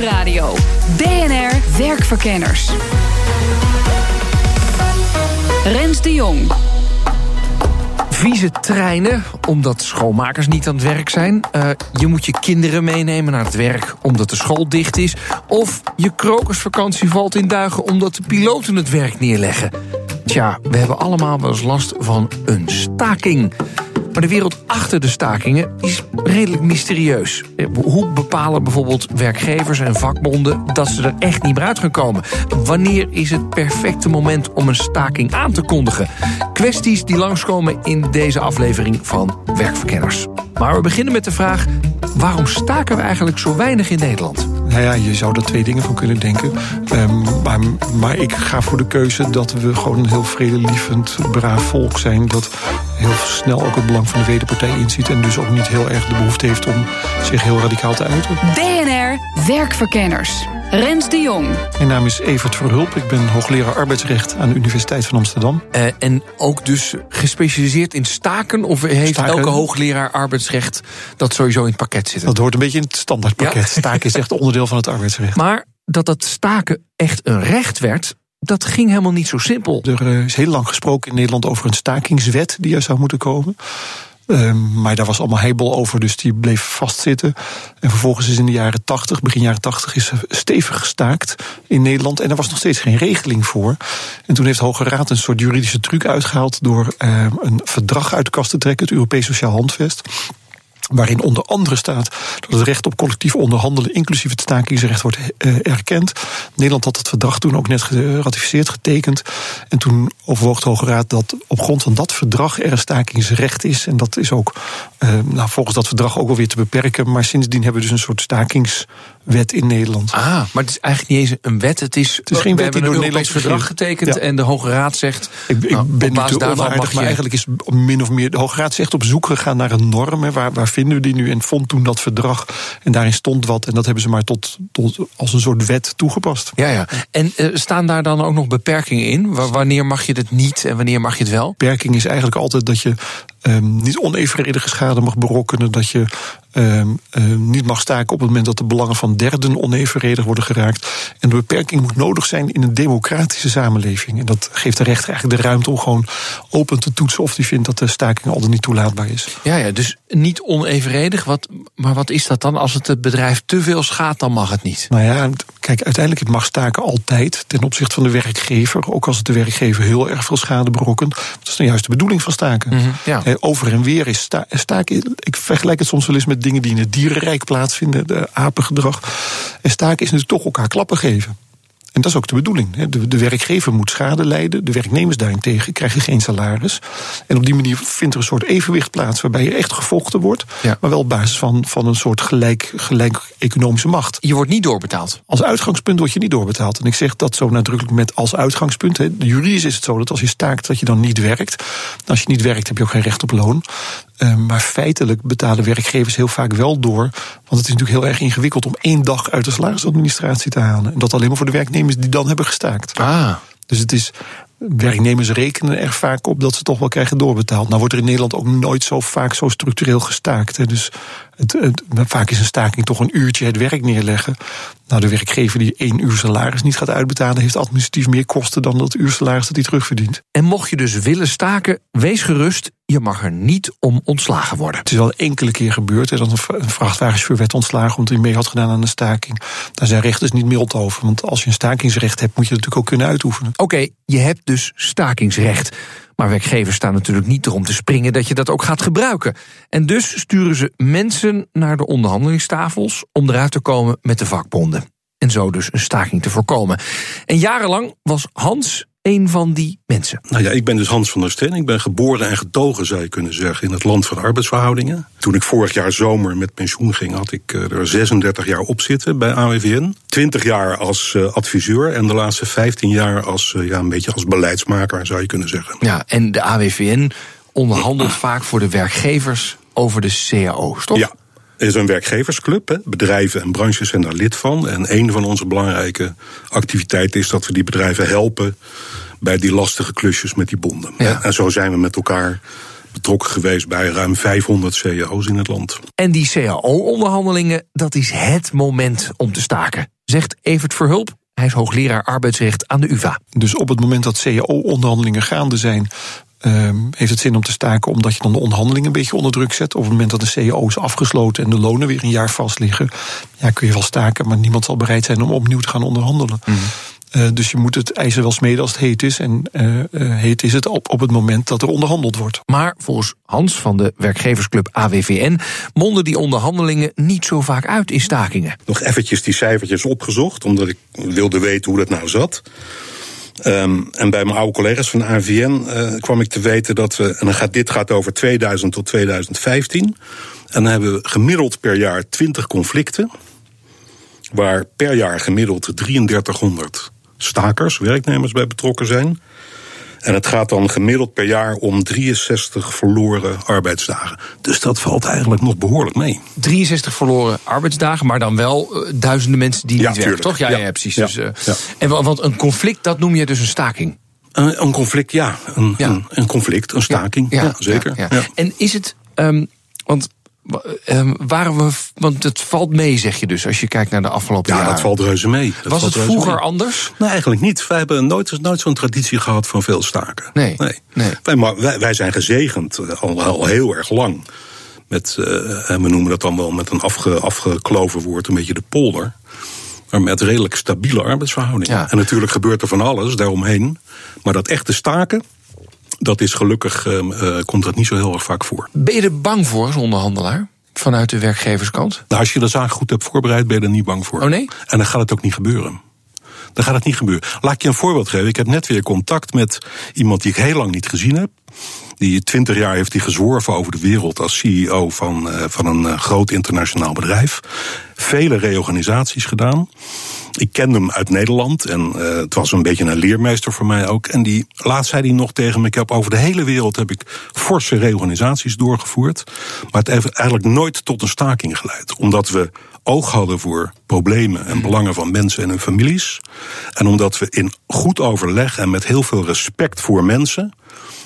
Nieuwsradio. BNR Werkverkenners. Rens de Jong. Vieze treinen, omdat schoonmakers niet aan het werk zijn. Uh, je moet je kinderen meenemen naar het werk omdat de school dicht is. Of je krokusvakantie valt in duigen omdat de piloten het werk neerleggen. Tja, we hebben allemaal wel eens last van een staking. Maar de wereld achter de stakingen is redelijk mysterieus. Hoe bepalen bijvoorbeeld werkgevers en vakbonden dat ze er echt niet meer uit gaan komen? Wanneer is het perfecte moment om een staking aan te kondigen? Kwesties die langskomen in deze aflevering van Werkverkenners. Maar we beginnen met de vraag: waarom staken we eigenlijk zo weinig in Nederland? Nou ja, je zou er twee dingen van kunnen denken. Maar, maar, ik ga voor de keuze dat we gewoon een heel vredelievend, braaf volk zijn. Dat heel snel ook het belang van de wederpartij inziet. En dus ook niet heel erg de behoefte heeft om zich heel radicaal te uiten. BNR Werkverkenners. Rens de Jong. Mijn naam is Evert Verhulp. Ik ben hoogleraar arbeidsrecht aan de Universiteit van Amsterdam. Uh, en ook dus gespecialiseerd in staken? Of heeft staken, elke hoogleraar arbeidsrecht dat sowieso in het pakket zitten? Dat hoort een beetje in het standaardpakket. Ja. Staken is echt onderdeel van het arbeidsrecht. Maar dat dat staken echt een recht werd, dat ging helemaal niet zo simpel. Er is heel lang gesproken in Nederland over een stakingswet die er zou moeten komen. Um, maar daar was allemaal heibel over, dus die bleef vastzitten. En vervolgens is in de jaren 80, begin jaren 80, is stevig gestaakt in Nederland. En er was nog steeds geen regeling voor. En toen heeft de Hoge Raad een soort juridische truc uitgehaald door um, een verdrag uit de kast te trekken, het Europees Sociaal Handvest waarin onder andere staat dat het recht op collectief onderhandelen, inclusief het stakingsrecht, wordt uh, erkend. Nederland had het verdrag toen ook net geratificeerd, getekend. En toen overwoog de Hoge Raad dat op grond van dat verdrag er een stakingsrecht is. En dat is ook nou, volgens dat verdrag ook alweer te beperken. Maar sindsdien hebben we dus een soort stakingswet in Nederland. Ah, maar het is eigenlijk niet eens een wet. Het is, het is geen we wet die hebben door een Europees verdrag getekend Ja. en de Hoge Raad zegt. Ik, ik nou, ben basis te onaardig, maar je- eigenlijk is min of meer... De Hoge Raad is echt op zoek gegaan naar een norm. hè, Waar, waar vinden we die nu? En vond toen dat verdrag. En daarin stond wat. En dat hebben ze maar tot, tot als een soort wet toegepast. Ja, ja. En eh, staan daar dan ook nog beperkingen in? Wa- Wanneer mag je het niet en wanneer mag je het wel? beperking is eigenlijk altijd dat je ehm, niet onevenredige schade mag berokkenen. Dat je ehm, ehm, niet mag staken op het moment dat de belangen van derden onevenredig worden geraakt. En de beperking moet nodig zijn in een democratische samenleving. En dat geeft de rechter eigenlijk de ruimte om gewoon open te toetsen of die vindt dat de staking al dan niet toelaatbaar is. Ja, ja, dus niet onevenredig. Wat, maar wat is dat dan? Als het het bedrijf te veel schaadt, dan mag het niet. Nou ja, kijk, uiteindelijk het mag staken altijd ten opzichte van de werkgever. Ook als het de werkgever heel erg veel schade berokkent. Dat is nou juist de bedoeling van staken. Mhm, ja. Over en weer is sta- staken. Ik vergelijk het soms wel eens met dingen die in het dierenrijk plaatsvinden, de apengedrag. En staken is natuurlijk toch elkaar klappen geven. En dat is ook de bedoeling. hè. De, de werkgever moet schade lijden. De werknemers daarentegen krijgen geen salaris. En op die manier vindt er een soort evenwicht plaats. waarbij er echt gevochten wordt. Ja. Maar wel op basis van, van een soort gelijk, gelijk economische macht. Je wordt niet doorbetaald. Als uitgangspunt word je niet doorbetaald. En ik zeg dat zo nadrukkelijk met als uitgangspunt. hè. Juridisch is het zo dat als je staakt, dat je dan niet werkt. Als je niet werkt, heb je ook geen recht op loon. Eh, maar feitelijk betalen werkgevers heel vaak wel door. Want het is natuurlijk heel erg ingewikkeld om één dag uit de salarisadministratie te halen. En dat alleen maar voor de werknemers die dan hebben gestaakt. Ah, Dus het is. Werknemers rekenen er vaak op dat ze toch wel krijgen doorbetaald. Nou wordt er in Nederland ook nooit zo vaak zo structureel gestaakt. Hè. Dus het, het- vaak is een staking toch een uurtje het werk neerleggen. Nou, de werkgever die één uur salaris niet gaat uitbetalen, heeft administratief meer kosten dan dat uur salaris dat hij terugverdient. en mocht je dus willen staken, wees gerust. Je mag er niet om ontslagen worden. Het is wel enkele keer gebeurd hè, dat een vrachtwagenchauffeur werd ontslagen omdat hij mee had gedaan aan een staking. Daar zijn rechters niet mild over. Want als je een stakingsrecht hebt, moet je het natuurlijk ook kunnen uitoefenen. Oké, je hebt dus stakingsrecht. Maar werkgevers staan natuurlijk niet erom te springen dat je dat ook gaat gebruiken. En dus sturen ze mensen naar de onderhandelingstafels om eruit te komen met de vakbonden. En zo dus een staking te voorkomen. En jarenlang was Hans een van die mensen. Nou ja, ik ben dus Hans van der Steen. Ik ben geboren en getogen, zou je kunnen zeggen, in het land van arbeidsverhoudingen. Toen ik vorig jaar zomer met pensioen ging, had ik eh, er 36 jaar op zitten bij AWVN. 20 jaar als uh, adviseur en de laatste 15 jaar als, uh, ja, een beetje als beleidsmaker, zou je kunnen zeggen. Ja, en de AWVN onderhandelt vaak voor de werkgevers over de cao's, toch? Ja, is een werkgeversclub. Hè. Bedrijven en branches zijn daar lid van. En een van onze belangrijke activiteiten is dat we die bedrijven helpen bij die lastige klusjes met die bonden. Ja. En zo zijn we met elkaar betrokken geweest bij ruim 500 cao's in het land. En die cao-onderhandelingen, dat is het moment om te staken, zegt Evert Verhulp. Hij is hoogleraar arbeidsrecht aan de UvA. Dus op het moment dat cao-onderhandelingen gaande zijn, Um, heeft het zin om te staken omdat je dan de onderhandelingen een beetje onder druk zet. Op het moment dat de CEO is afgesloten en de lonen weer een jaar vast liggen, ja, kun je wel staken, maar niemand zal bereid zijn om opnieuw te gaan onderhandelen. Mm. Uh, dus je moet het ijzer wel smeden als het heet is. En uh, uh, heet is het op, op het moment dat er onderhandeld wordt. Maar volgens Hans van de werkgeversclub AWVN monden die onderhandelingen niet zo vaak uit in stakingen. Nog eventjes die cijfertjes opgezocht, omdat ik wilde weten hoe dat nou zat. Um, en bij mijn oude collega's van de AVN uh, kwam ik te weten dat we, en dan gaat, dit gaat over 2000 tot 2015, en dan hebben we gemiddeld per jaar 20 conflicten, waar per jaar gemiddeld 3300 stakers, werknemers bij betrokken zijn. En het gaat dan gemiddeld per jaar om 63 verloren arbeidsdagen. Dus dat valt eigenlijk nog behoorlijk mee. 63 verloren arbeidsdagen, maar dan wel uh, duizenden mensen die ja, niet werken, toch? Ja, ja, ja precies. Dus, uh, ja. En want een conflict, dat noem je dus een staking? Een, een conflict, ja. Een, een, een, conflict, een staking, ja, zeker. En is het, um, want um, waren we, want het valt mee, zeg je dus, als je kijkt naar de afgelopen ja, jaren. Ja, dat valt reuze mee. Dat Was het vroeger mee. anders? Nee, eigenlijk niet. Wij hebben nooit, nooit zo'n traditie gehad van veel staken. Nee. nee. nee. Wij, wij, wij, zijn gezegend al, al heel erg lang. Met, uh, we noemen dat dan wel met een afge, afgekloven woord, een beetje de polder. Maar met redelijk stabiele arbeidsverhoudingen. Ja. En natuurlijk gebeurt er van alles daaromheen. Maar dat echte staken, dat is gelukkig, uh, komt dat niet zo heel erg vaak voor. Ben je er bang voor als onderhandelaar? Vanuit de werkgeverskant? Nou, als je de zaak goed hebt voorbereid, ben je er niet bang voor. Oh nee? En dan gaat het ook niet gebeuren. Dan gaat het niet gebeuren. Laat ik je een voorbeeld geven. Ik heb net weer contact met iemand die ik heel lang niet gezien heb. Die twintig jaar heeft hij gezworven over de wereld als CEO van, uh, van een uh, groot internationaal bedrijf. Vele reorganisaties gedaan. Ik kende hem uit Nederland en uh, het was een beetje een leermeester voor mij ook. En die, laatst zei hij nog tegen me, ik heb over de hele wereld heb ik forse reorganisaties doorgevoerd. Maar het heeft eigenlijk nooit tot een staking geleid. Omdat we oog hadden voor problemen en belangen van mensen en hun families. En omdat we in goed overleg en met heel veel respect voor mensen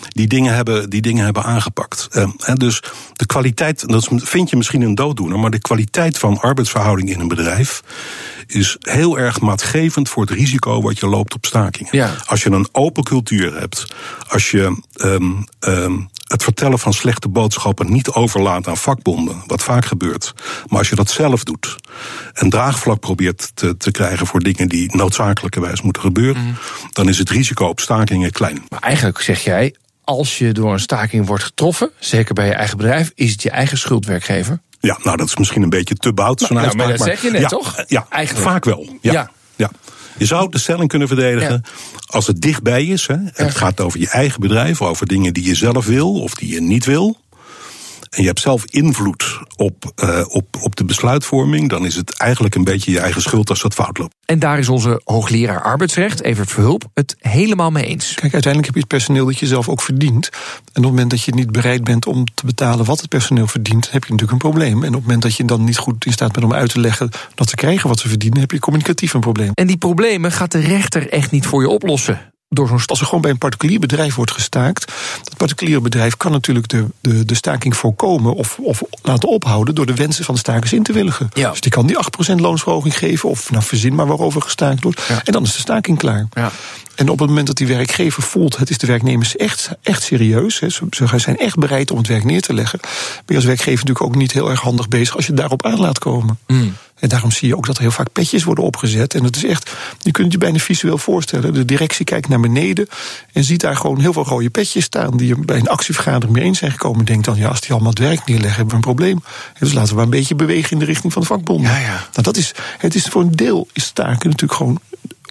die dingen hebben, die dingen hebben aangepakt. Uh, dus de kwaliteit, dat vind je misschien een dooddoener, maar de kwaliteit van arbeidsverhouding in een bedrijf is heel erg maatgevend voor het risico wat je loopt op stakingen. Ja. Als je een open cultuur hebt, als je um, um, het vertellen van slechte boodschappen niet overlaat aan vakbonden, wat vaak gebeurt, maar als je dat zelf doet en draagvlak probeert te, te krijgen voor dingen die noodzakelijkerwijs moeten gebeuren, mm. dan is het risico op stakingen klein. Maar eigenlijk zeg jij, als je door een staking wordt getroffen, zeker bij je eigen bedrijf, is het je eigen schuldwerkgever? Ja, nou dat is misschien een beetje te bout. Nou, nou, maar dat zeg je net, ja, toch? Ja, Eigenlijk. vaak wel. Ja. Ja. ja. Je zou de stelling kunnen verdedigen ja. als het dichtbij is. Hè, en het gaat over je eigen bedrijf, over dingen die je zelf wil of die je niet wil. En je hebt zelf invloed op, uh, op, op de besluitvorming, dan is het eigenlijk een beetje je eigen schuld als dat fout loopt. En daar is onze hoogleraar arbeidsrecht, Evert Verhulp, het helemaal mee eens. Kijk, uiteindelijk heb je het personeel dat je zelf ook verdient. En op het moment dat je niet bereid bent om te betalen wat het personeel verdient, heb je natuurlijk een probleem. En op het moment dat je dan niet goed in staat bent om uit te leggen dat ze krijgen wat ze verdienen, heb je communicatief een probleem. En die problemen gaat de rechter echt niet voor je oplossen. Door zo'n Als er gewoon bij een particulier bedrijf wordt gestaakt, dat particuliere bedrijf kan natuurlijk de, de, de staking voorkomen of, of laten ophouden door de wensen van de stakers in te willigen. Ja. Dus die kan die 8% loonsverhoging geven, of nou verzin maar waarover gestaakt wordt. Ja. En dan is de staking klaar. Ja. En op het moment dat die werkgever voelt, het is de werknemers echt, echt serieus, hè, ze, zijn echt bereid om het werk neer te leggen, ben je als werkgever natuurlijk ook niet heel erg handig bezig als je daarop aan laat komen. Mm. En daarom zie je ook dat er heel vaak petjes worden opgezet. En dat is echt, je kunt je bijna visueel voorstellen. De directie kijkt naar beneden en ziet daar gewoon heel veel rode petjes staan. die bij een actievergadering mee eens zijn gekomen. En denkt dan, ja, als die allemaal het werk neerleggen, hebben we een probleem. Dus laten we maar een beetje bewegen in de richting van de vakbonden. Ja, ja. Nou, dat is, het is voor een deel is staken natuurlijk gewoon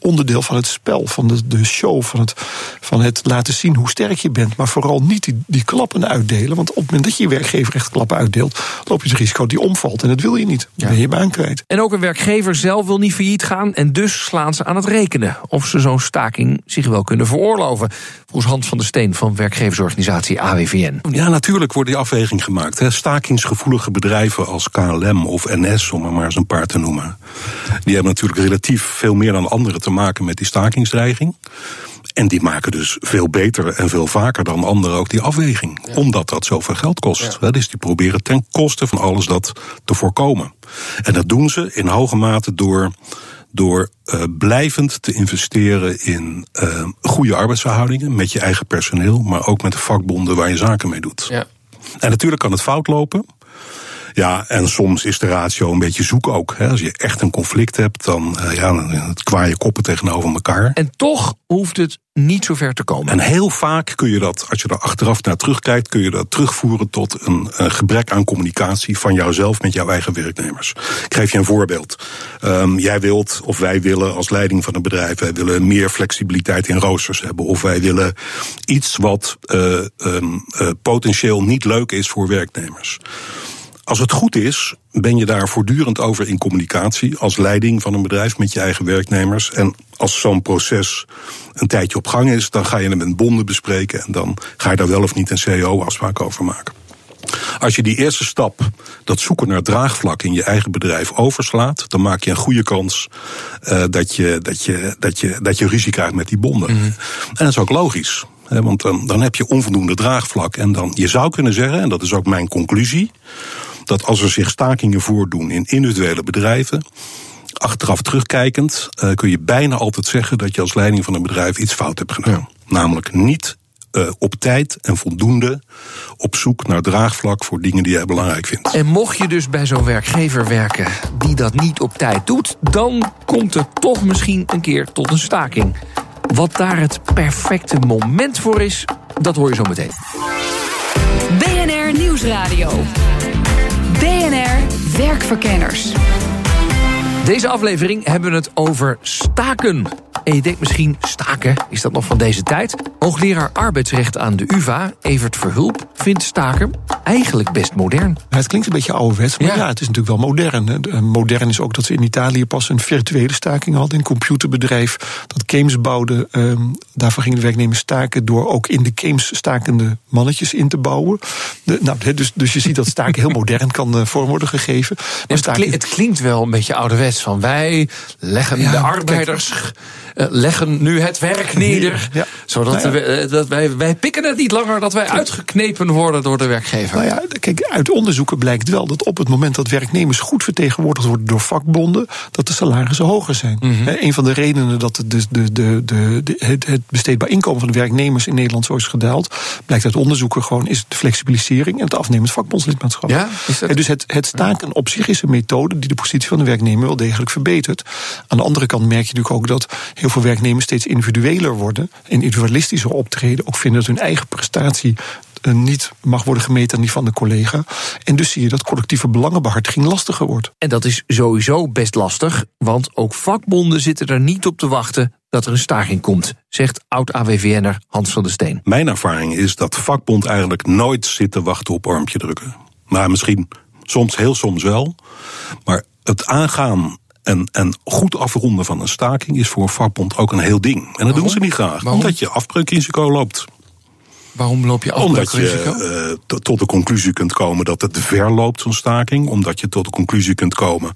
onderdeel van het spel, van de, de show, van het, van het laten zien hoe sterk je bent. Maar vooral niet die, die klappen uitdelen. Want op het moment dat je je werkgever echt klappen uitdeelt, loop je het risico dat die omvalt. En dat wil je niet. Dan ben je je baan kwijt. En ook een werkgever zelf wil niet failliet gaan. En dus slaan ze aan het rekenen of ze zo'n staking zich wel kunnen veroorloven. Volgens Hans van der Steen van werkgeversorganisatie AWVN. Ja, natuurlijk wordt die afweging gemaakt. Hè. Stakingsgevoelige bedrijven als KLM of NS, om er maar eens een paar te noemen. Die hebben natuurlijk relatief veel meer dan anderen te maken met die stakingsdreiging. En die maken dus veel beter en veel vaker dan anderen ook die afweging. Omdat dat zoveel geld kost. Dus die proberen ten koste van alles dat te voorkomen. En dat doen ze in hoge mate door door uh, blijvend te investeren in uh, goede arbeidsverhoudingen met je eigen personeel, maar ook met de vakbonden waar je zaken mee doet. Ja. En natuurlijk kan het fout lopen. Ja, en soms is de ratio een beetje zoek ook. Hè. Als je echt een conflict hebt, dan, uh, ja, dan kwaai je koppen tegenover elkaar. En toch hoeft het niet zo ver te komen. En heel vaak kun je dat, als je er achteraf naar terugkijkt, kun je dat terugvoeren tot een, een gebrek aan communicatie van jouzelf met jouw eigen werknemers. Ik geef je een voorbeeld. Um, jij wilt, of wij willen als leiding van een bedrijf, wij willen meer flexibiliteit in roosters hebben. Of wij willen iets wat uh, um, uh, potentieel niet leuk is voor werknemers. Als het goed is, ben je daar voortdurend over in communicatie als leiding van een bedrijf met je eigen werknemers. En als zo'n proces een tijdje op gang is, dan ga je het met bonden bespreken en dan ga je daar wel of niet een CEO-afspraak over maken. Als je die eerste stap, dat zoeken naar draagvlak in je eigen bedrijf, overslaat, dan maak je een goede kans uh, dat, je, dat, je, dat, je, dat je ruzie krijgt met die bonden. Mm -hmm. En dat is ook logisch. Want dan, dan heb je onvoldoende draagvlak. En dan, je zou kunnen zeggen, en dat is ook mijn conclusie, dat als er zich stakingen voordoen in individuele bedrijven, achteraf terugkijkend uh, kun je bijna altijd zeggen dat je als leiding van een bedrijf iets fout hebt gedaan. Ja. Namelijk niet uh, op tijd en voldoende op zoek naar draagvlak voor dingen die jij belangrijk vindt. En mocht je dus bij zo'n werkgever werken die dat niet op tijd doet, dan komt het toch misschien een keer tot een staking. Wat daar het perfecte moment voor is, dat hoor je zo meteen. BNR Nieuwsradio. BNR Werkverkenners. Deze aflevering hebben we het over staken. En je denkt misschien, staken, is dat nog van deze tijd? Hoogleraar arbeidsrecht aan de UvA, Evert Verhulp, vindt staken eigenlijk best modern. Het klinkt een beetje ouderwets, maar ja. ja, het is natuurlijk wel modern. Modern is ook dat ze in Italië pas een virtuele staking hadden. Een computerbedrijf dat games bouwde. Daarvoor gingen de werknemers staken door ook in de games stakende mannetjes in te bouwen. De, nou, dus, dus je ziet dat staken heel modern kan uh, vorm worden gegeven. Maar het, klinkt, het, klinkt wel een beetje ouderwets. Van wij leggen ja, de arbeiders... Kijk, uh, leggen nu het werk neder. Ja. Zodat Nou we, uh, dat wij, wij pikken het niet langer dat wij uitgeknepen worden door de werkgever. Nou ja, kijk, uit onderzoeken blijkt wel dat op het moment dat werknemers goed vertegenwoordigd worden door vakbonden, dat de salarissen hoger zijn. Mhm. Mm -hmm. Een van de redenen dat de, de, de, de, de, het, het besteedbaar inkomen van de werknemers in Nederland zo is gedaald, blijkt uit onderzoeken gewoon, is de flexibilisering en het afnemend vakbondslidmaatschap. Ja, is dat... Dus het, het staken op zich is een methode die de positie van de werknemer wel degelijk verbetert. Aan de andere kant merk je natuurlijk ook dat heel veel werknemers steeds individueler worden en individualistischer optreden, ook vinden dat hun eigen prestatie niet mag worden gemeten aan die van de collega. En dus zie je dat collectieve belangenbehartiging lastiger wordt. En dat is sowieso best lastig, want ook vakbonden zitten er niet op te wachten dat er een staking komt, zegt oud-AWVN'er Hans van der Steen. Mijn ervaring is dat vakbond eigenlijk nooit zit te wachten op armpje drukken. Maar misschien soms, heel soms wel. Maar het aangaan en, en goed afronden van een staking is voor een vakbond ook een heel ding. En dat Waarom? doen ze niet graag, Waarom? omdat je afbreukrisico loopt. Waarom loop je Omdat afbreukrisico? je uh, tot de conclusie kunt komen dat het ver loopt, zo'n staking. Omdat je tot de conclusie kunt komen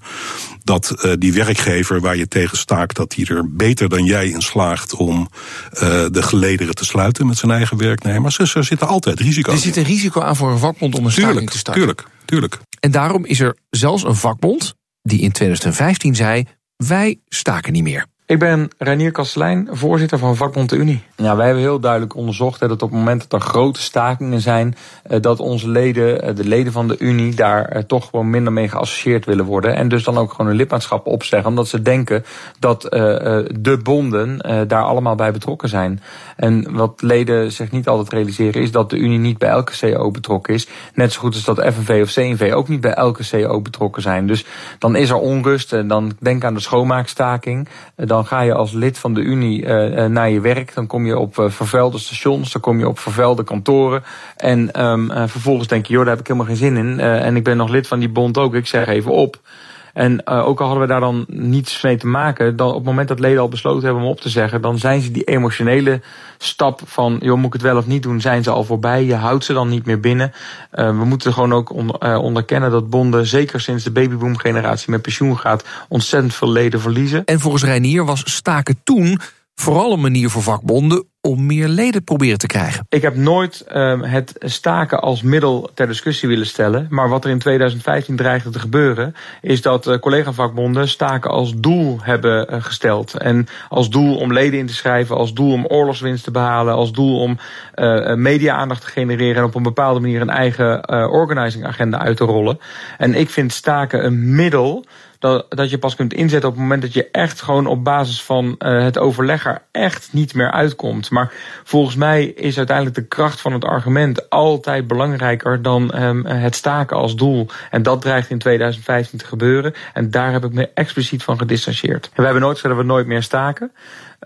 dat uh, die werkgever waar je tegen staakt, dat hij er beter dan jij in slaagt om uh, de gelederen te sluiten met zijn eigen werknemers. Dus er zitten altijd risico's. Er zit een risico aan voor een vakbond om een tuurlijk, staking te starten. Tuurlijk, tuurlijk. En daarom is er zelfs een vakbond die in 2015 zei: wij staken niet meer. Ik ben Reinier Kastelein, voorzitter van vakbond de Unie. Ja, wij hebben heel duidelijk onderzocht hè, dat op het moment dat er grote stakingen zijn, eh, dat onze leden, eh, de leden van de Unie, daar eh, toch gewoon minder mee geassocieerd willen worden. En dus dan ook gewoon hun lidmaatschap opzeggen, omdat ze denken dat de bonden daar allemaal bij betrokken zijn. En wat leden zich niet altijd realiseren, is dat de Unie niet bij elke CO betrokken is. Net zo goed als dat FNV of CNV ook niet bij elke CO betrokken zijn. Dus dan is er onrust. En dan denk aan de schoonmaakstaking. Ga je als lid van de Unie naar je werk. Dan kom je op uh, vervuilde stations, dan kom je op vervuilde kantoren. En uh, vervolgens denk je, joh, daar heb ik helemaal geen zin in. En ik ben nog lid van die bond ook, ik zeg even op. En uh, ook al hadden we daar dan niets mee te maken, dan op het moment dat leden al besloten hebben om op te zeggen, dan zijn ze die emotionele stap van, joh, moet ik het wel of niet doen, zijn ze al voorbij. Je houdt ze dan niet meer binnen. Uh, we moeten gewoon ook on, uh, onderkennen dat bonden, zeker sinds de babyboom-generatie met pensioen gaat, ontzettend veel leden verliezen. En volgens Reinier was staken toen vooral een manier voor vakbonden om meer leden proberen te krijgen. Ik heb nooit uh, het staken als middel ter discussie willen stellen. Maar wat er in 2015 dreigde te gebeuren, is dat uh, collega-vakbonden staken als doel hebben uh, gesteld. En als doel om leden in te schrijven, als doel om oorlogswinst te behalen, als doel om media-aandacht te genereren en op een bepaalde manier een eigen organizing agenda uit te rollen. En ik vind staken een middel dat, dat je pas kunt inzetten op het moment dat je echt gewoon op basis van uh, het overleg er echt niet meer uitkomt. Maar volgens mij is uiteindelijk de kracht van het argument altijd belangrijker dan um, het staken als doel. En dat dreigt in 2015 te gebeuren. En daar heb ik me expliciet van gedistanceerd. En we hebben nooit dat we nooit meer staken.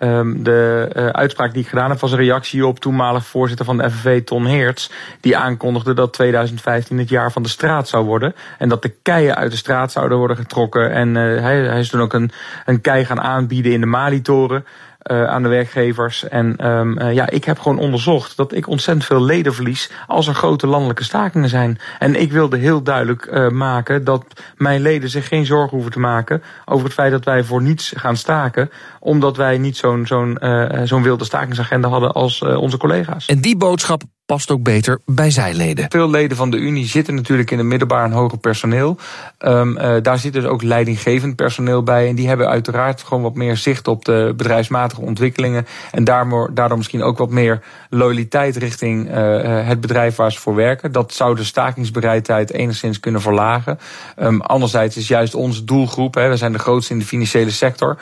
Um, de uh, uitspraak die ik gedaan heb was een reactie op toenmalig voorzitter van de FNV, Ton Heerts. Die aankondigde dat 2015 het jaar van de straat zou worden. En dat de keien uit de straat zouden worden getrokken. En uh, hij, hij is toen ook een, een kei gaan aanbieden in de Malitoren uh, aan de werkgevers. En um, uh, ja, ik heb gewoon onderzocht dat ik ontzettend veel leden verlies als er grote landelijke stakingen zijn. En ik wilde heel duidelijk uh, maken dat mijn leden zich geen zorgen hoeven te maken over het feit dat wij voor niets gaan staken, omdat wij niet zo'n zo'n zo'n wilde stakingsagenda hadden als onze collega's. En die boodschap past ook beter bij zijleden. Veel leden van de Unie zitten natuurlijk in het middelbaar en hoger personeel. Um, uh, daar zit dus ook leidinggevend personeel bij. En die hebben uiteraard gewoon wat meer zicht op de bedrijfsmatige ontwikkelingen. En daardoor, daardoor misschien ook wat meer loyaliteit richting uh, het bedrijf waar ze voor werken. Dat zou de stakingsbereidheid enigszins kunnen verlagen. Um, anderzijds is juist onze doelgroep, hè, we zijn de grootste in de financiële sector.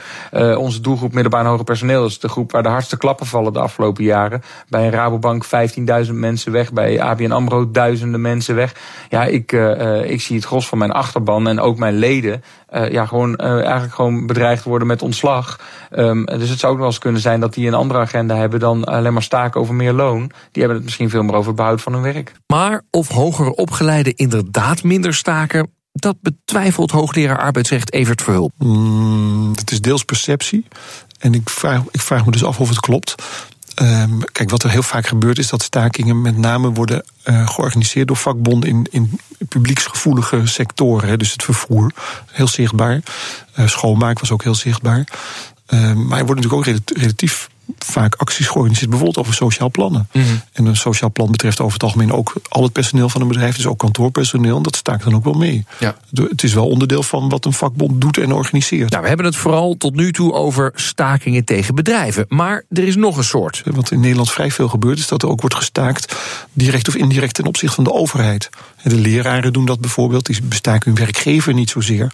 Onze doelgroep middelbaar en hoger personeel is de groep waar de hardste klappen vallen de afgelopen jaren. Bij een Rabobank 15.000 mensen weg. Bij ABN AMRO duizenden mensen weg. Ja, ik, uh, ik zie het gros van mijn achterban en ook mijn leden... Uh, ja, gewoon, uh, eigenlijk gewoon bedreigd worden met ontslag. Um, dus het zou ook wel eens kunnen zijn dat die een andere agenda hebben... dan alleen maar staken over meer loon. Die hebben het misschien veel meer over het behoud van hun werk. Maar of hogere opgeleiden inderdaad minder staken... Dat betwijfelt hoogleraar arbeidsrecht Evert Verhulp. Mm, dat is deels perceptie. En ik vraag, ik vraag me dus af of het klopt. Um, kijk, wat er heel vaak gebeurt is dat stakingen met name worden uh, georganiseerd door vakbonden in, in publieksgevoelige sectoren. Hè, dus het vervoer, heel zichtbaar. Uh, schoonmaak was ook heel zichtbaar. Uh, maar er worden natuurlijk ook relatief vaak acties georganiseerd, bijvoorbeeld over sociaal plannen. Mm -hmm. En een sociaal plan betreft over het algemeen ook al het personeel van een bedrijf, dus ook kantoorpersoneel. En dat staakt dan ook wel mee. Ja. Het is wel onderdeel van wat een vakbond doet en organiseert. Nou, we hebben het vooral tot nu toe over stakingen tegen bedrijven. Maar er is nog een soort. Wat in Nederland vrij veel gebeurt, is dat er ook wordt gestaakt, direct of indirect ten opzichte van de overheid. De leraren doen dat bijvoorbeeld, die bestaken hun werkgever niet zozeer.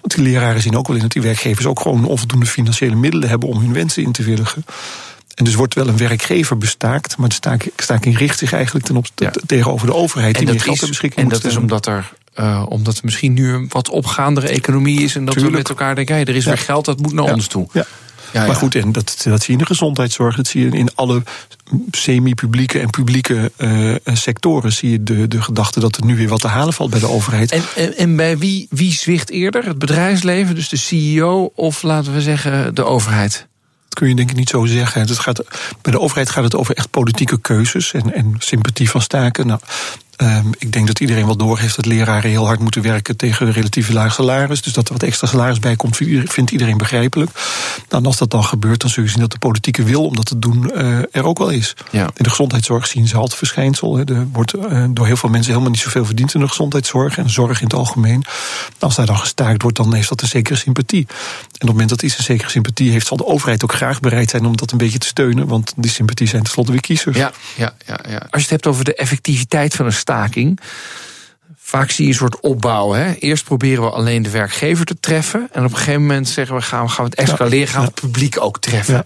Want die leraren zien ook wel in dat die werkgevers ook gewoon onvoldoende financiële middelen hebben om hun wensen in te willigen. En dus wordt wel een werkgever bestaakt, maar de staking, staking richt zich eigenlijk ten opzichte ja. tegenover de overheid en die meer geld ter beschikking En dat stellen. is omdat er. Uh, omdat er misschien nu een wat opgaandere economie is. En dat Tuurlijk. we met elkaar denken: hey, er is Ja. weer geld, dat moet naar Ja. ons toe. Ja. Ja, maar goed, en dat, dat zie je in de gezondheidszorg, dat zie je in alle semi-publieke en publieke eh, sectoren. Zie je de, de gedachte dat er nu weer wat te halen valt bij de overheid. En, en, en bij wie, wie zwicht eerder? Het bedrijfsleven, dus de CEO, of laten we zeggen de overheid? Dat kun je denk ik niet zo zeggen. Het gaat, bij de overheid gaat het over echt politieke keuzes en, en sympathie van staken. Nou, Ehm, ik denk dat iedereen wel doorheeft dat leraren heel hard moeten werken tegen een relatief laag salaris. Dus dat er wat extra salaris bij komt, vindt iedereen begrijpelijk. En als dat dan gebeurt, dan zul je zien dat de politieke wil om dat te doen uh, er ook wel is. Ja. In de gezondheidszorg zien ze altijd verschijnsel. Er wordt uh, door heel veel mensen helemaal niet zoveel verdiend in de gezondheidszorg en zorg in het algemeen. Als daar dan gestaakt wordt, dan heeft dat een zekere sympathie. En op het moment dat iets een zekere sympathie heeft, zal de overheid ook graag bereid zijn om dat een beetje te steunen. Want die sympathie zijn tenslotte weer kiezers. Ja, ja, ja, ja. Als je het hebt over de effectiviteit van een staking. Vaak zie je een soort opbouw. Hè? Eerst proberen we alleen de werkgever te treffen. En op een gegeven moment zeggen we: gaan we, gaan we het escaleren, gaan we het publiek ook treffen. Ja.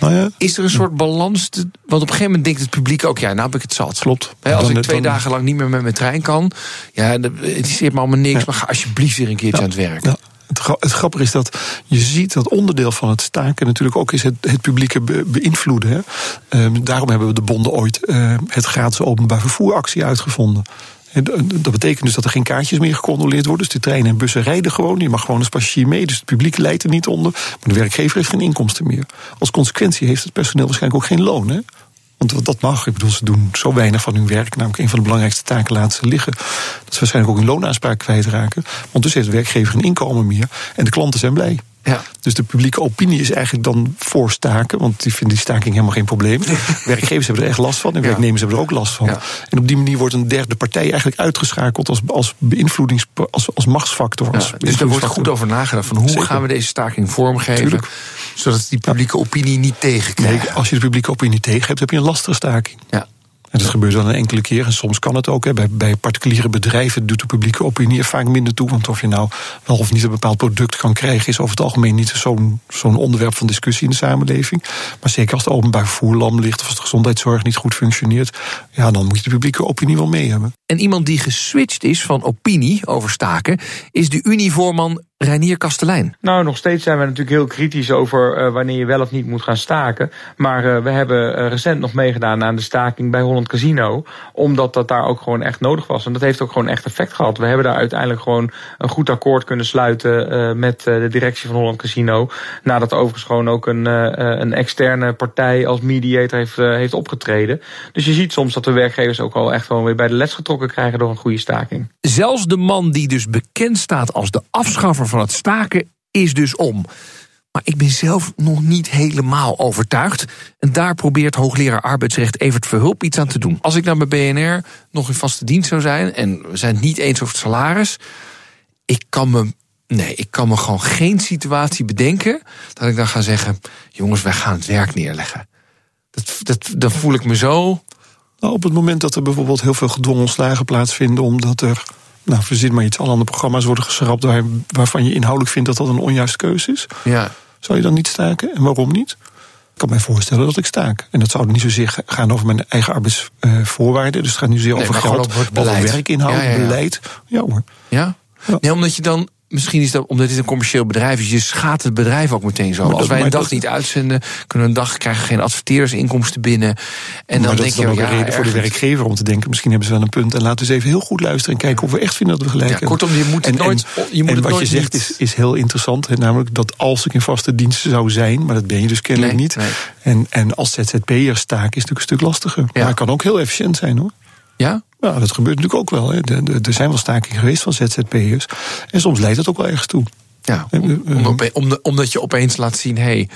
Nou ja. Is er een soort balans? Te, want op een gegeven moment denkt het publiek ook: ja, nou heb ik het zat. Klopt. Hè, als Dan- ik twee dan- dagen lang niet meer met mijn trein kan, ja, het interesseert me allemaal niks. Maar ga alsjeblieft weer een keertje aan het werk. Het, gra- het grappige is dat je ziet dat onderdeel van het staken natuurlijk ook is het, het publieke be- beïnvloeden. Hè. Ehm, daarom hebben we de bonden ooit eh, het gratis openbaar vervoeractie uitgevonden. Dat betekent dus dat er geen kaartjes meer gecontroleerd worden. Dus de treinen en bussen rijden gewoon. Je mag gewoon als passagier mee. Dus het publiek leidt er niet onder. Maar de werkgever heeft geen inkomsten meer. Als consequentie heeft het personeel waarschijnlijk ook geen loon. Hè? Want dat mag. Ik bedoel, ze doen zo weinig van hun werk. Namelijk een van de belangrijkste taken laten ze liggen. Dat ze waarschijnlijk ook hun loonaanspraak kwijtraken. Want dus heeft de werkgever geen inkomen meer. En de klanten zijn blij. Ja. Dus de publieke opinie is eigenlijk dan voor staken. Want die vinden die staking helemaal geen probleem. Werkgevers hebben er echt last van. En Ja. werknemers hebben er ook last van. Ja. En op die manier wordt een derde partij eigenlijk uitgeschakeld als, als beïnvloedings... als, als machtsfactor. Als dus daar wordt goed over nagedacht. Van hoe Zeker. gaan we deze staking vormgeven? Tuurlijk. Zodat die publieke opinie niet Nee, tegenkrijgt. als je de publieke opinie tegen hebt, heb je een lastige staking. Ja. En dat gebeurt wel een enkele keer. En soms kan het ook. Hè. Bij, bij particuliere bedrijven doet de publieke opinie er vaak minder toe. Want of je nou wel of niet een bepaald product kan krijgen, is over het algemeen niet zo'n zo'n onderwerp van discussie in de samenleving. Maar zeker als het openbaar vervoer lam ligt of als de gezondheidszorg niet goed functioneert, ja, dan moet je de publieke opinie wel mee hebben. En iemand die geswitcht is van opinie over staken, is de Unievoorman Reinier Kastelein. Nou, nog steeds zijn we natuurlijk heel kritisch over eh, wanneer je wel of niet moet gaan staken. Maar eh, we hebben eh, recent nog meegedaan aan de staking bij Holland Casino. Omdat dat daar ook gewoon echt nodig was. En dat heeft ook gewoon echt effect gehad. We hebben daar uiteindelijk gewoon een goed akkoord kunnen sluiten eh, met eh, de directie van Holland Casino. Nadat overigens gewoon ook een, een externe partij als mediator heeft, heeft opgetreden. Dus je ziet soms dat de werkgevers ook al echt gewoon weer bij de les getrokken krijgen door een goede staking. Zelfs de man die dus bekend staat als de afschaffer van het staken, is dus om. Maar ik ben zelf nog niet helemaal overtuigd. En daar probeert hoogleraar arbeidsrecht Evert Verhulp iets aan te doen. Als ik nou bij BNR nog in vaste dienst zou zijn... en we zijn het niet eens over het salaris... ik kan me, nee, ik kan me gewoon geen situatie bedenken... dat ik dan ga zeggen... jongens, wij gaan het werk neerleggen. Dat, dat, dan voel ik me zo... Nou, op het moment dat er bijvoorbeeld heel veel gedwongen ontslagen plaatsvinden, omdat er, nou, verzin maar iets, allerhande programma's worden geschrapt waar, waarvan je inhoudelijk vindt dat dat een onjuiste keuze is, Ja, zou je dan niet staken? En waarom niet? Ik kan mij voorstellen dat ik staak. En dat zou niet zozeer gaan over mijn eigen arbeidsvoorwaarden. Dus het gaat niet zozeer Nee, over geld, over werkinhoud, Ja, ja, ja. beleid. Ja hoor. Ja? Ja. Nee, omdat je dan. Misschien is dat omdat dit een commercieel bedrijf is. Je schaadt het bedrijf ook meteen zo. Maar Als wij een dag dat- niet uitzenden, kunnen we een dag krijgen geen adverteersinkomsten binnen. En dan maar denk is je dan ook ja, een reden voor de werkgever om te denken... misschien hebben ze wel een punt en laten we eens even heel goed luisteren... en kijken of we echt vinden dat we gelijk Ja, hebben. kortom, je moet het En- nooit- en- je moet en het wat nooit je zegt niet- is, is heel interessant. hè, Namelijk dat als ik in vaste dienst zou zijn... maar dat ben je dus kennelijk Nee, niet... nee. En, en als ZZP'er staak is natuurlijk een stuk lastiger. Maar het kan ook heel efficiënt zijn hoor. Ja? Ja, dat gebeurt natuurlijk ook wel. Er zijn wel stakingen geweest van ZZP'ers. En soms leidt het ook wel ergens toe. Ja, Eh, om, eh, omdat je opeens laat zien: hé,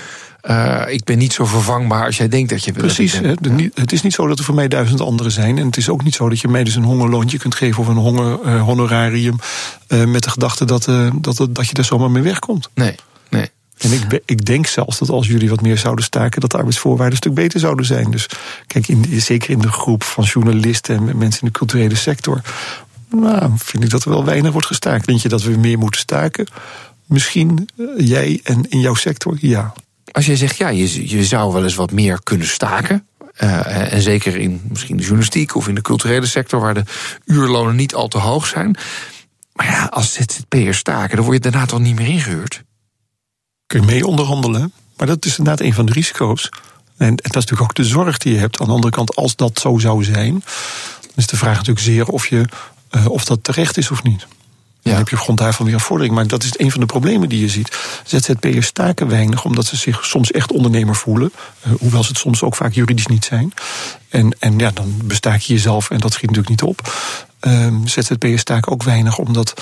hey, ik ben niet zo vervangbaar als jij denkt dat je dat Precies. ik ben. Het is niet zo dat er voor mij duizend anderen zijn. En het is ook niet zo dat je mij dus een hongerloontje kunt geven... of een honger, eh, honorarium eh, met de gedachte dat, eh, dat, het- dat je daar zomaar mee wegkomt. Nee. En ik, ik denk zelfs dat als jullie wat meer zouden staken... dat de arbeidsvoorwaarden een stuk beter zouden zijn. Dus kijk, in, zeker in de groep van journalisten... en mensen in de culturele sector... Nou, vind ik dat er wel weinig wordt gestaakt. Denk je dat we meer moeten staken? Misschien eh, jij en in jouw sector, ja. Als jij zegt, ja, je, je zou wel eens wat meer kunnen staken. eh, en zeker in misschien de journalistiek of in de culturele sector, waar de uurlonen niet al te hoog zijn. Maar ja, als ZZP'ers staken, dan word je daarna toch niet meer ingehuurd. Kun je mee onderhandelen. Maar dat is inderdaad een van de risico's. En dat is natuurlijk ook de zorg die je hebt. Aan de andere kant, als dat zo zou zijn, dan is de vraag natuurlijk zeer of, je, eh, of dat terecht is of niet. Dan heb je op grond daarvan weer een vordering. Maar dat is een van de problemen die je ziet. ZZP'ers staken weinig omdat ze zich soms echt ondernemer voelen. Uh, hoewel ze het soms ook vaak juridisch niet zijn. En, en ja, dan bestaak je jezelf en dat schiet natuurlijk niet op. Um, ZZP'ers staken ook weinig omdat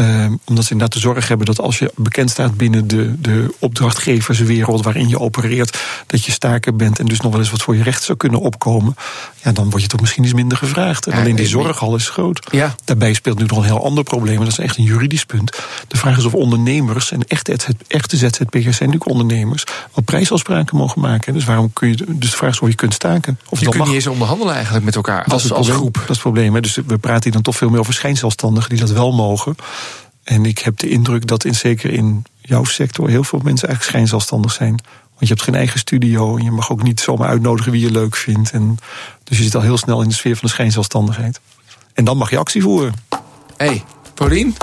Um, omdat ze inderdaad de zorg hebben dat als je bekend staat binnen de, de opdrachtgeverswereld waarin je opereert, dat je sterker bent en dus nog wel eens wat voor je recht zou kunnen opkomen, ja, dan word je toch misschien iets minder gevraagd. En Ja, alleen die zorg al is groot. Ja. Daarbij speelt nu nog een heel ander probleem, en dat is echt een juridisch punt. De vraag is of ondernemers, en echte, echte ZZP'ers zijn natuurlijk ondernemers, wel prijsafspraken mogen maken. Dus waarom kun je, dus de vraag is of je kunt staken. Of Je kunt mag. niet eens onderhandelen eigenlijk met elkaar Dat als, als groep. Dat is het probleem. Hè. Dus we praten hier dan toch veel meer over schijnzelfstandigen die dat wel mogen. En ik heb de indruk dat in, zeker in jouw sector heel veel mensen eigenlijk schijnzelfstandig zijn. Want je hebt geen eigen studio en je mag ook niet zomaar uitnodigen wie je leuk vindt. En dus je zit al heel snel in de sfeer van de schijnzelfstandigheid. En dan mag je actie voeren. Hé, hey, Paulien,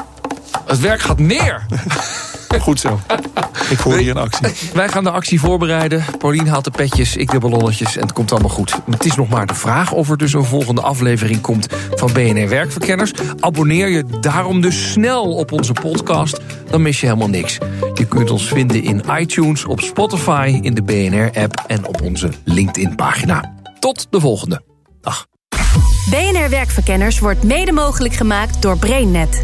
het werk gaat neer. Goed zo. Ik hoor hier een actie. Wij gaan de actie voorbereiden. Paulien haalt de petjes, ik de ballonnetjes en het komt allemaal goed. Het is nog maar de vraag of er dus een volgende aflevering komt van BNR Werkverkenners. Abonneer je daarom dus snel op onze podcast, dan mis je helemaal niks. Je kunt ons vinden in iTunes, op Spotify, in de BNR-app en op onze LinkedIn-pagina. Tot de volgende. Dag. BNR Werkverkenners wordt mede mogelijk gemaakt door BrainNet.